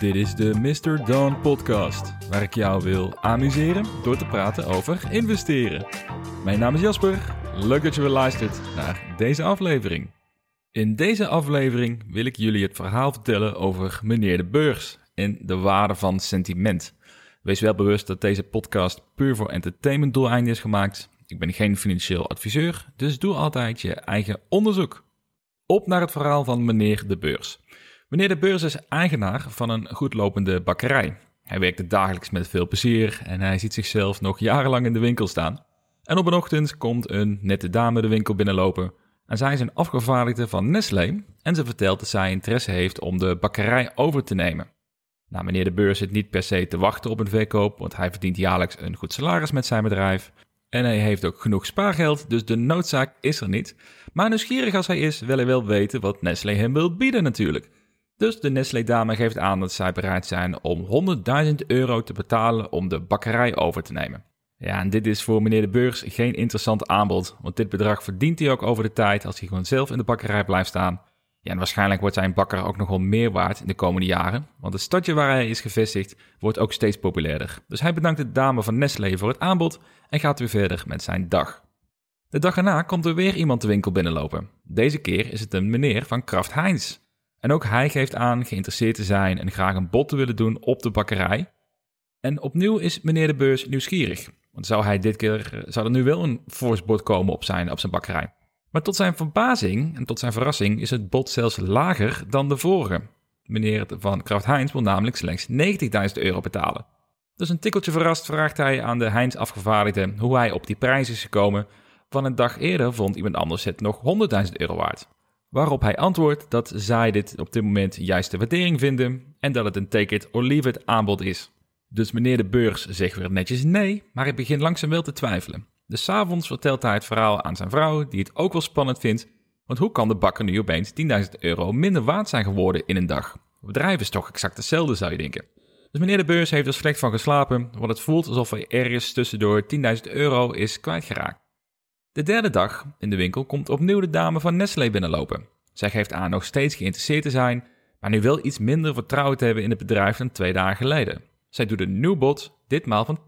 Dit is de Mr. Dawn podcast, waar ik jou wil amuseren door te praten over investeren. Mijn naam is Jasper, leuk dat je weer luistert naar deze aflevering. In deze aflevering wil ik jullie het verhaal vertellen over meneer de beurs en de waarde van sentiment. Wees wel bewust dat deze podcast puur voor entertainment doeleinden is gemaakt. Ik ben geen financieel adviseur, dus doe altijd je eigen onderzoek. Op naar het verhaal van meneer de beurs. Meneer de Beurs is eigenaar van een goedlopende bakkerij. Hij werkt er dagelijks met veel plezier en hij ziet zichzelf nog jarenlang in de winkel staan. En op een ochtend komt een nette dame de winkel binnenlopen. En zij is een afgevaardigde van Nestlé en ze vertelt dat zij interesse heeft om de bakkerij over te nemen. Nou, meneer de Beurs zit niet per se te wachten op een verkoop, want hij verdient jaarlijks een goed salaris met zijn bedrijf. En hij heeft ook genoeg spaargeld, dus de noodzaak is er niet. Maar nieuwsgierig als hij is, wil hij wel weten wat Nestlé hem wil bieden natuurlijk. Dus de Nestlé-dame geeft aan dat zij bereid zijn om 100.000 euro te betalen om de bakkerij over te nemen. Ja, en dit is voor meneer de Beurs geen interessant aanbod, want dit bedrag verdient hij ook over de tijd als hij gewoon zelf in de bakkerij blijft staan. Ja, en waarschijnlijk wordt zijn bakker ook nog wel meer waard in de komende jaren, want het stadje waar hij is gevestigd wordt ook steeds populairder. Dus hij bedankt de dame van Nestlé voor het aanbod en gaat weer verder met zijn dag. De dag erna komt er weer iemand de winkel binnenlopen. Deze keer is het een meneer van Kraft Heinz. En ook hij geeft aan geïnteresseerd te zijn en graag een bod te willen doen op de bakkerij. En opnieuw is meneer de beurs nieuwsgierig. Want zou hij dit keer, zou er nu wel een fors bod komen op zijn, op zijn bakkerij. Maar tot zijn verbazing en tot zijn verrassing is het bod zelfs lager dan de vorige. Meneer van Kraft Heinz wil namelijk slechts 90.000 euro betalen. Dus een tikkeltje verrast vraagt hij aan de Heinz afgevaardigde hoe hij op die prijs is gekomen. Van een dag eerder vond iemand anders het nog 100.000 euro waard. Waarop hij antwoordt dat zij dit op dit moment juist de waardering vinden en dat het een take it or leave it aanbod is. Dus meneer de beurs zegt weer netjes nee, maar hij begint langzaam wel te twijfelen. Dus s'avonds vertelt hij het verhaal aan zijn vrouw, die het ook wel spannend vindt. Want hoe kan de bakker nu opeens 10.000 euro minder waard zijn geworden in een dag? Het bedrijf is toch exact hetzelfde, zou je denken. Dus meneer de beurs heeft er slecht van geslapen, want het voelt alsof hij ergens tussendoor 10.000 euro is kwijtgeraakt. De derde dag in de winkel komt opnieuw de dame van Nestlé binnenlopen. Zij geeft aan nog steeds geïnteresseerd te zijn, maar nu wel iets minder vertrouwen te hebben in het bedrijf dan twee dagen geleden. Zij doet een nieuw bod, ditmaal van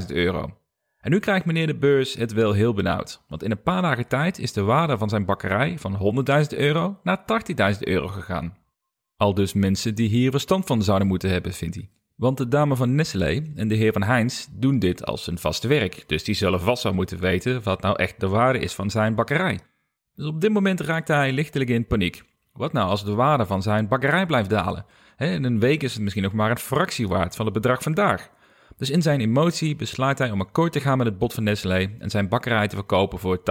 80.000 euro. En nu krijgt meneer de beurs het wel heel benauwd, want in een paar dagen tijd is de waarde van zijn bakkerij van 100.000 euro naar 80.000 euro gegaan. Al dus mensen die hier verstand van zouden moeten hebben, vindt hij. Want de dame van Nestlé en de heer van Heinz doen dit als hun vaste werk, dus die zullen vast wel moeten weten wat nou echt de waarde is van zijn bakkerij. Dus op dit moment raakt hij lichtelijk in paniek. Wat nou als de waarde van zijn bakkerij blijft dalen? in een week is het misschien nog maar een fractie waard van het bedrag vandaag. Dus in zijn emotie besluit hij om akkoord te gaan met het bod van Nestlé en zijn bakkerij te verkopen voor 80.000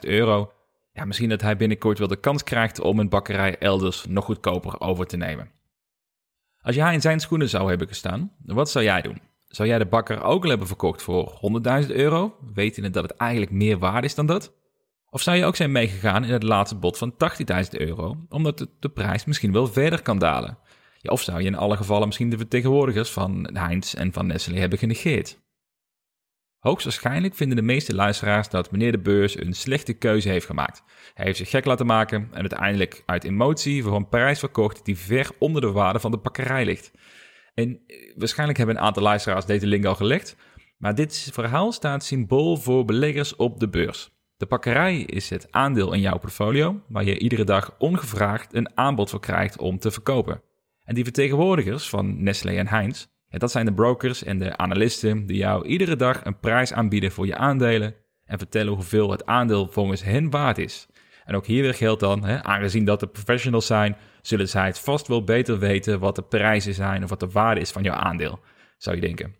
euro. Ja, misschien dat hij binnenkort wel de kans krijgt om een bakkerij elders nog goedkoper over te nemen. Als jij in zijn schoenen zou hebben gestaan, wat zou jij doen? Zou jij de bakker ook al hebben verkocht voor 100.000 euro, wetende dat het eigenlijk meer waard is dan dat? Of zou je ook zijn meegegaan in het laatste bod van 80.000 euro, omdat de, prijs misschien wel verder kan dalen? Of zou je in alle gevallen misschien de vertegenwoordigers van Heinz en van Nestlé hebben genegeerd? Hoogstwaarschijnlijk vinden de meeste luisteraars dat meneer de beurs een slechte keuze heeft gemaakt. Hij heeft zich gek laten maken en uiteindelijk uit emotie voor een prijs verkocht die ver onder de waarde van de bakkerij ligt. En eh, waarschijnlijk hebben een aantal luisteraars deze link al gelegd, maar dit verhaal staat symbool voor beleggers op de beurs. De bakkerij is het aandeel in jouw portfolio waar je iedere dag ongevraagd een aanbod voor krijgt om te verkopen. En die vertegenwoordigers van Nestlé en Heinz dat zijn de brokers en de analisten die jou iedere dag een prijs aanbieden voor je aandelen en vertellen hoeveel het aandeel volgens hen waard is. En ook hier weer geldt dan, aangezien dat de professionals zijn, zullen zij het vast wel beter weten wat de prijzen zijn of wat de waarde is van jouw aandeel, zou je denken.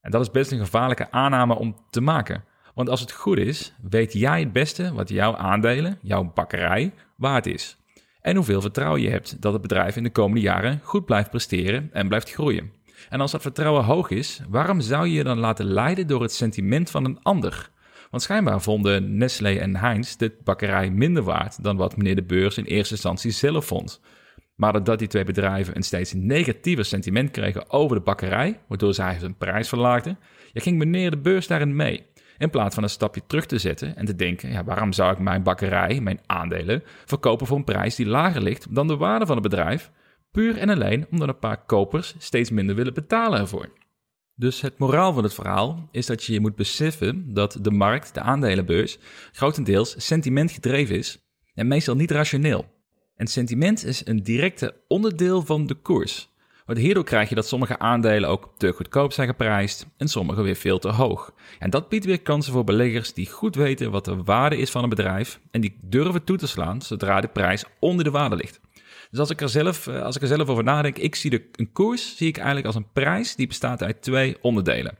En dat is best een gevaarlijke aanname om te maken. Want als het goed is, weet jij het beste wat jouw aandelen, jouw bakkerij, waard is. En hoeveel vertrouwen je hebt dat het bedrijf in de komende jaren goed blijft presteren en blijft groeien. En als dat vertrouwen hoog is, waarom zou je je dan laten leiden door het sentiment van een ander? Want schijnbaar vonden Nestlé en Heinz de bakkerij minder waard dan wat meneer de beurs in eerste instantie zelf vond. Maar doordat die twee bedrijven een steeds negatiever sentiment kregen over de bakkerij, waardoor zij hun prijs verlaagden, ja, ging meneer de beurs daarin mee. In plaats van een stapje terug te zetten en te denken: ja, waarom zou ik mijn bakkerij, mijn aandelen, verkopen voor een prijs die lager ligt dan de waarde van het bedrijf? Puur en alleen omdat een paar kopers steeds minder willen betalen ervoor. Dus het moraal van het verhaal is dat je je moet beseffen dat de markt, de aandelenbeurs, grotendeels sentimentgedreven is en meestal niet rationeel. En sentiment is een directe onderdeel van de koers. Want hierdoor krijg je dat sommige aandelen ook te goedkoop zijn geprijsd en sommige weer veel te hoog. En dat biedt weer kansen voor beleggers die goed weten wat de waarde is van een bedrijf en die durven toe te slaan zodra de prijs onder de waarde ligt. Dus als ik er zelf, eh, als ik er zelf over nadenk, ik zie de, een koers zie ik eigenlijk als een prijs die bestaat uit twee onderdelen.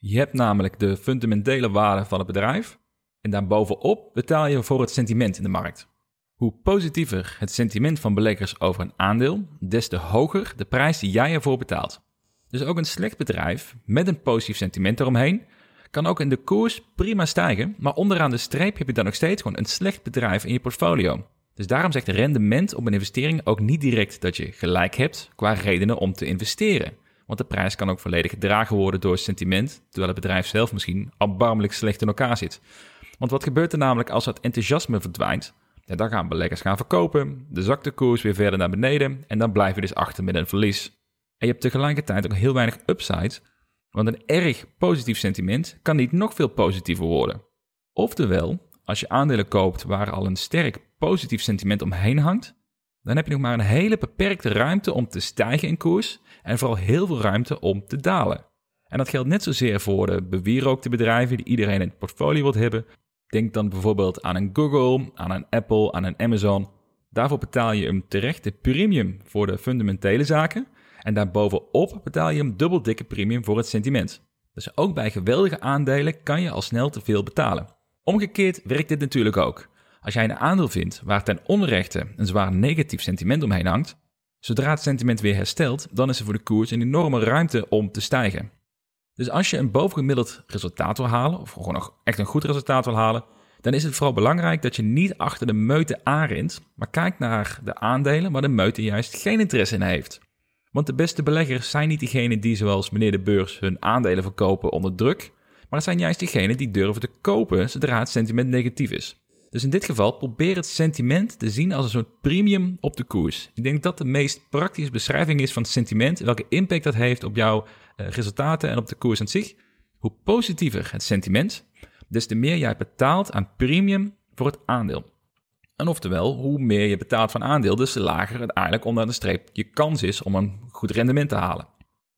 Je hebt namelijk de fundamentele waarde van het bedrijf en daarbovenop betaal je voor het sentiment in de markt. Hoe positiever het sentiment van beleggers over een aandeel, des te hoger de prijs die jij ervoor betaalt. Dus ook een slecht bedrijf met een positief sentiment eromheen kan ook in de koers prima stijgen, maar onderaan de streep heb je dan nog steeds gewoon een slecht bedrijf in je portfolio. Dus daarom zegt rendement op een investering ook niet direct dat je gelijk hebt qua redenen om te investeren. Want de prijs kan ook volledig gedragen worden door sentiment, terwijl het bedrijf zelf misschien erbarmelijk slecht in elkaar zit. Want wat gebeurt er namelijk als het enthousiasme verdwijnt? Ja, dan gaan beleggers gaan verkopen, de zakt de koers weer verder naar beneden en dan blijf je dus achter met een verlies. En je hebt tegelijkertijd ook heel weinig upside, want een erg positief sentiment kan niet nog veel positiever worden. Oftewel, als je aandelen koopt waar al een sterk positief sentiment omheen hangt, dan heb je nog maar een hele beperkte ruimte om te stijgen in koers en vooral heel veel ruimte om te dalen. En dat geldt net zozeer voor de bewierookte bedrijven die iedereen in het portfolio wilt hebben. Denk dan bijvoorbeeld aan een Google, aan een Apple, aan een Amazon. Daarvoor betaal je een terechte premium voor de fundamentele zaken. En daarbovenop betaal je een dubbel dikke premium voor het sentiment. Dus ook bij geweldige aandelen kan je al snel te veel betalen. Omgekeerd werkt dit natuurlijk ook. Als jij een aandeel vindt waar ten onrechte een zwaar negatief sentiment omheen hangt, zodra het sentiment weer herstelt, dan is er voor de koers een enorme ruimte om te stijgen. Dus als je een bovengemiddeld resultaat wil halen, of gewoon nog echt een goed resultaat wil halen, dan is het vooral belangrijk dat je niet achter de meute aanrint, maar kijkt naar de aandelen waar de meute juist geen interesse in heeft. Want de beste beleggers zijn niet diegenen die zoals meneer de beurs hun aandelen verkopen onder druk, maar het zijn juist diegenen die durven te kopen zodra het sentiment negatief is. Dus in dit geval probeer het sentiment te zien als een soort premium op de koers. Ik denk dat de meest praktische beschrijving is van het sentiment, welke impact dat heeft op jouw uh, resultaten en op de koers aan zich. Hoe positiever het sentiment, des te meer jij betaalt aan premium voor het aandeel. En oftewel, hoe meer je betaalt van aandeel, des te lager uiteindelijk onder de streep je kans is om een goed rendement te halen.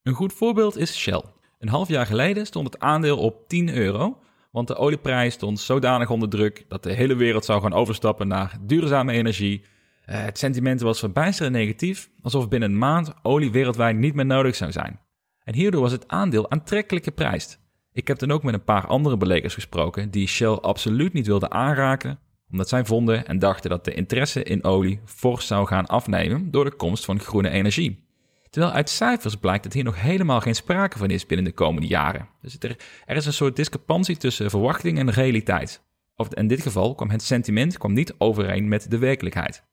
Een goed voorbeeld is Shell. Een half jaar geleden stond het aandeel op 10 euro, want de olieprijs stond zodanig onder druk dat de hele wereld zou gaan overstappen naar duurzame energie. Eh, het sentiment was verbijsterend negatief, alsof binnen een maand olie wereldwijd niet meer nodig zou zijn. En hierdoor was het aandeel aantrekkelijk geprijsd. Ik heb dan ook met een paar andere beleggers gesproken die Shell absoluut niet wilden aanraken, omdat zij vonden en dachten dat de interesse in olie fors zou gaan afnemen door de komst van groene energie. Terwijl uit cijfers blijkt dat hier nog helemaal geen sprake van is binnen de komende jaren. Dus er, er is een soort discrepantie tussen verwachting en realiteit. Of in dit geval kwam het sentiment kwam niet overeen met de werkelijkheid.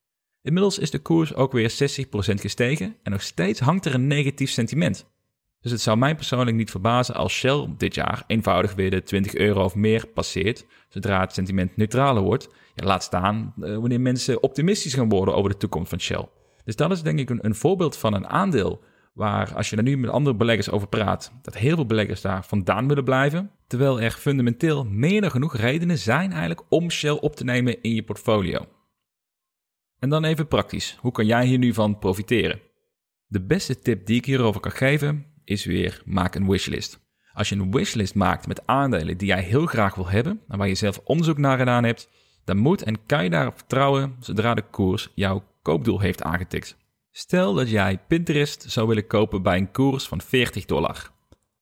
Inmiddels is de koers ook weer 60% gestegen en nog steeds hangt er een negatief sentiment. Dus het zou mij persoonlijk niet verbazen als Shell dit jaar eenvoudig weer de 20 euro of meer passeert, zodra het sentiment neutraler wordt. Ja, laat staan uh, wanneer mensen optimistisch gaan worden over de toekomst van Shell. Dus dat is denk ik een, een voorbeeld van een aandeel waar als je er nu met andere beleggers over praat, dat heel veel beleggers daar vandaan willen blijven. Terwijl er fundamenteel meer dan genoeg redenen zijn eigenlijk om Shell op te nemen in je portfolio. En dan even praktisch, hoe kan jij hier nu van profiteren? De beste tip die ik hierover kan geven is weer maak een wishlist. Als je een wishlist maakt met aandelen die jij heel graag wil hebben en waar je zelf onderzoek naar gedaan hebt, dan moet en kan je daarop vertrouwen zodra de koers jouw koopdoel heeft aangetikt. Stel dat jij Pinterest zou willen kopen bij een koers van 40 dollar.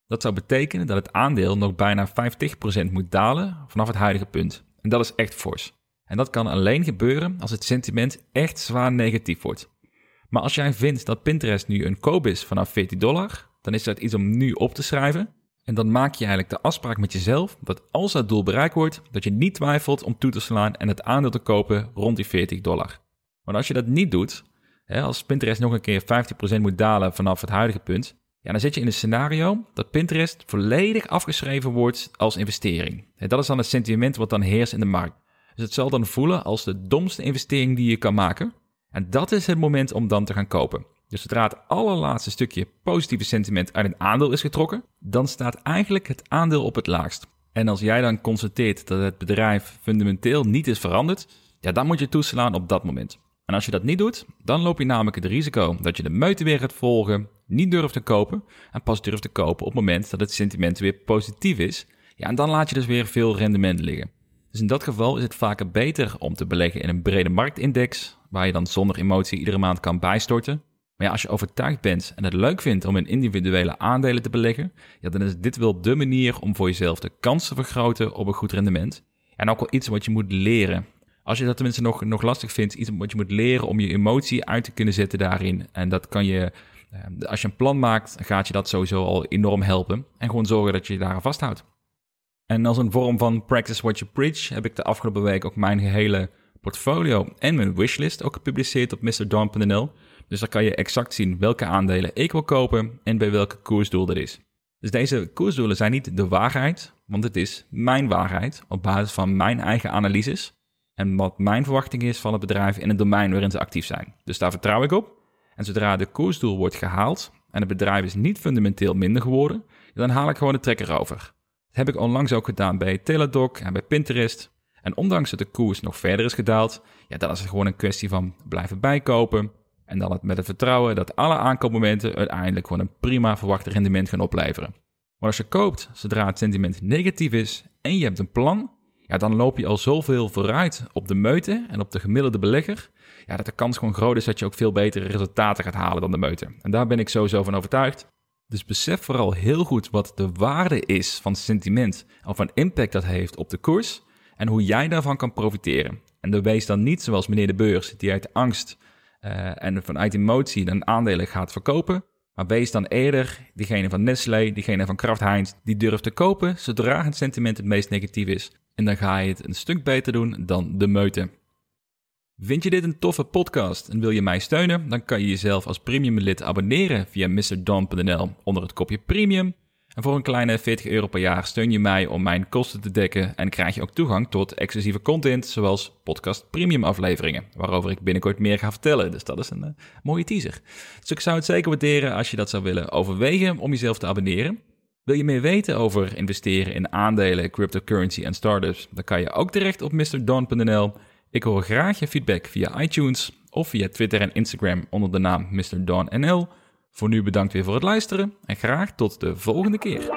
Dat zou betekenen dat het aandeel nog bijna 50% moet dalen vanaf het huidige punt. En dat is echt fors. En dat kan alleen gebeuren als het sentiment echt zwaar negatief wordt. Maar als jij vindt dat Pinterest nu een koop is vanaf 14 dollar, dan is dat iets om nu op te schrijven. En dan maak je eigenlijk de afspraak met jezelf dat als dat doel bereikt wordt, dat je niet twijfelt om toe te slaan en het aandeel te kopen rond die 40 dollar. Maar als je dat niet doet, hè, als Pinterest nog een keer 50% moet dalen vanaf het huidige punt, ja, dan zit je in een scenario dat Pinterest volledig afgeschreven wordt als investering. dat is dan het sentiment wat dan heerst in de markt. Dus het zal dan voelen als de domste investering die je kan maken. En dat is het moment om dan te gaan kopen. Dus zodra het allerlaatste stukje positieve sentiment uit een aandeel is getrokken, dan staat eigenlijk het aandeel op het laagst. En als jij dan constateert dat het bedrijf fundamenteel niet is veranderd, ja, dan moet je toeslaan op dat moment. En als je dat niet doet, dan loop je namelijk het risico dat je de meute weer gaat volgen, niet durft te kopen en pas durft te kopen op het moment dat het sentiment weer positief is. Ja, en dan laat je dus weer veel rendement liggen. Dus in dat geval is het vaker beter om te beleggen in een brede marktindex, waar je dan zonder emotie iedere maand kan bijstorten. Maar ja, als je overtuigd bent en het leuk vindt om in individuele aandelen te beleggen, ja, dan is dit wel de manier om voor jezelf de kans te vergroten op een goed rendement. En ook wel iets wat je moet leren. Als je dat tenminste nog, nog lastig vindt, iets wat je moet leren om je emotie uit te kunnen zetten daarin. En dat kan je, eh, als je een plan maakt, gaat je dat sowieso al enorm helpen. En gewoon zorgen dat je je daar vasthoudt. En als een vorm van practice what you preach heb ik de afgelopen week ook mijn gehele portfolio en mijn wishlist ook gepubliceerd op mrdawn.nl. Dus dan kan je exact zien welke aandelen ik wil kopen en bij welke koersdoel dat is. Dus deze koersdoelen zijn niet de waarheid, want het is mijn waarheid op basis van mijn eigen analyses en wat mijn verwachting is van het bedrijf in het domein waarin ze actief zijn. Dus daar vertrouw ik op. En zodra de koersdoel wordt gehaald en het bedrijf is niet fundamenteel minder geworden, dan haal ik gewoon de trekker over. Dat heb ik onlangs ook gedaan bij Teladoc en bij Pinterest. En ondanks dat de koers nog verder is gedaald, ja, dan is het gewoon een kwestie van blijven bijkopen. En dan met het vertrouwen dat alle aankoopmomenten uiteindelijk gewoon een prima verwachte rendement gaan opleveren. Maar als je koopt zodra het sentiment negatief is en je hebt een plan, dan loop je al zoveel vooruit op de meute en op de gemiddelde belegger. Ja, dat de kans gewoon groot is dat je ook veel betere resultaten gaat halen dan de meute. En daar ben ik sowieso van overtuigd. Dus besef vooral heel goed wat de waarde is van sentiment of van impact dat heeft op de koers en hoe jij daarvan kan profiteren. En dan wees dan niet zoals meneer de beurs, die uit angst uh, en vanuit emotie dan aandelen gaat verkopen. Maar wees dan eerder diegene van Nestlé, diegene van Kraft Heinz, die durft te kopen zodra het sentiment het meest negatief is. En dan ga je het een stuk beter doen dan de meute. Vind je dit een toffe podcast en wil je mij steunen? Dan kan je jezelf als premium lid abonneren via mrdon.nl onder het kopje premium. En voor een kleine 40 euro per jaar steun je mij om mijn kosten te dekken en krijg je ook toegang tot exclusieve content zoals podcast premium afleveringen, waarover ik binnenkort meer ga vertellen. Dus dat is een uh, mooie teaser. Dus ik zou het zeker waarderen als je dat zou willen overwegen om jezelf te abonneren. Wil je meer weten over investeren in aandelen, cryptocurrency en startups? Dan kan je ook terecht op mrdon.nl. Ik hoor graag je feedback via iTunes of via Twitter en Instagram onder de naam MrDonNL. Voor nu bedankt weer voor het luisteren en graag tot de volgende keer.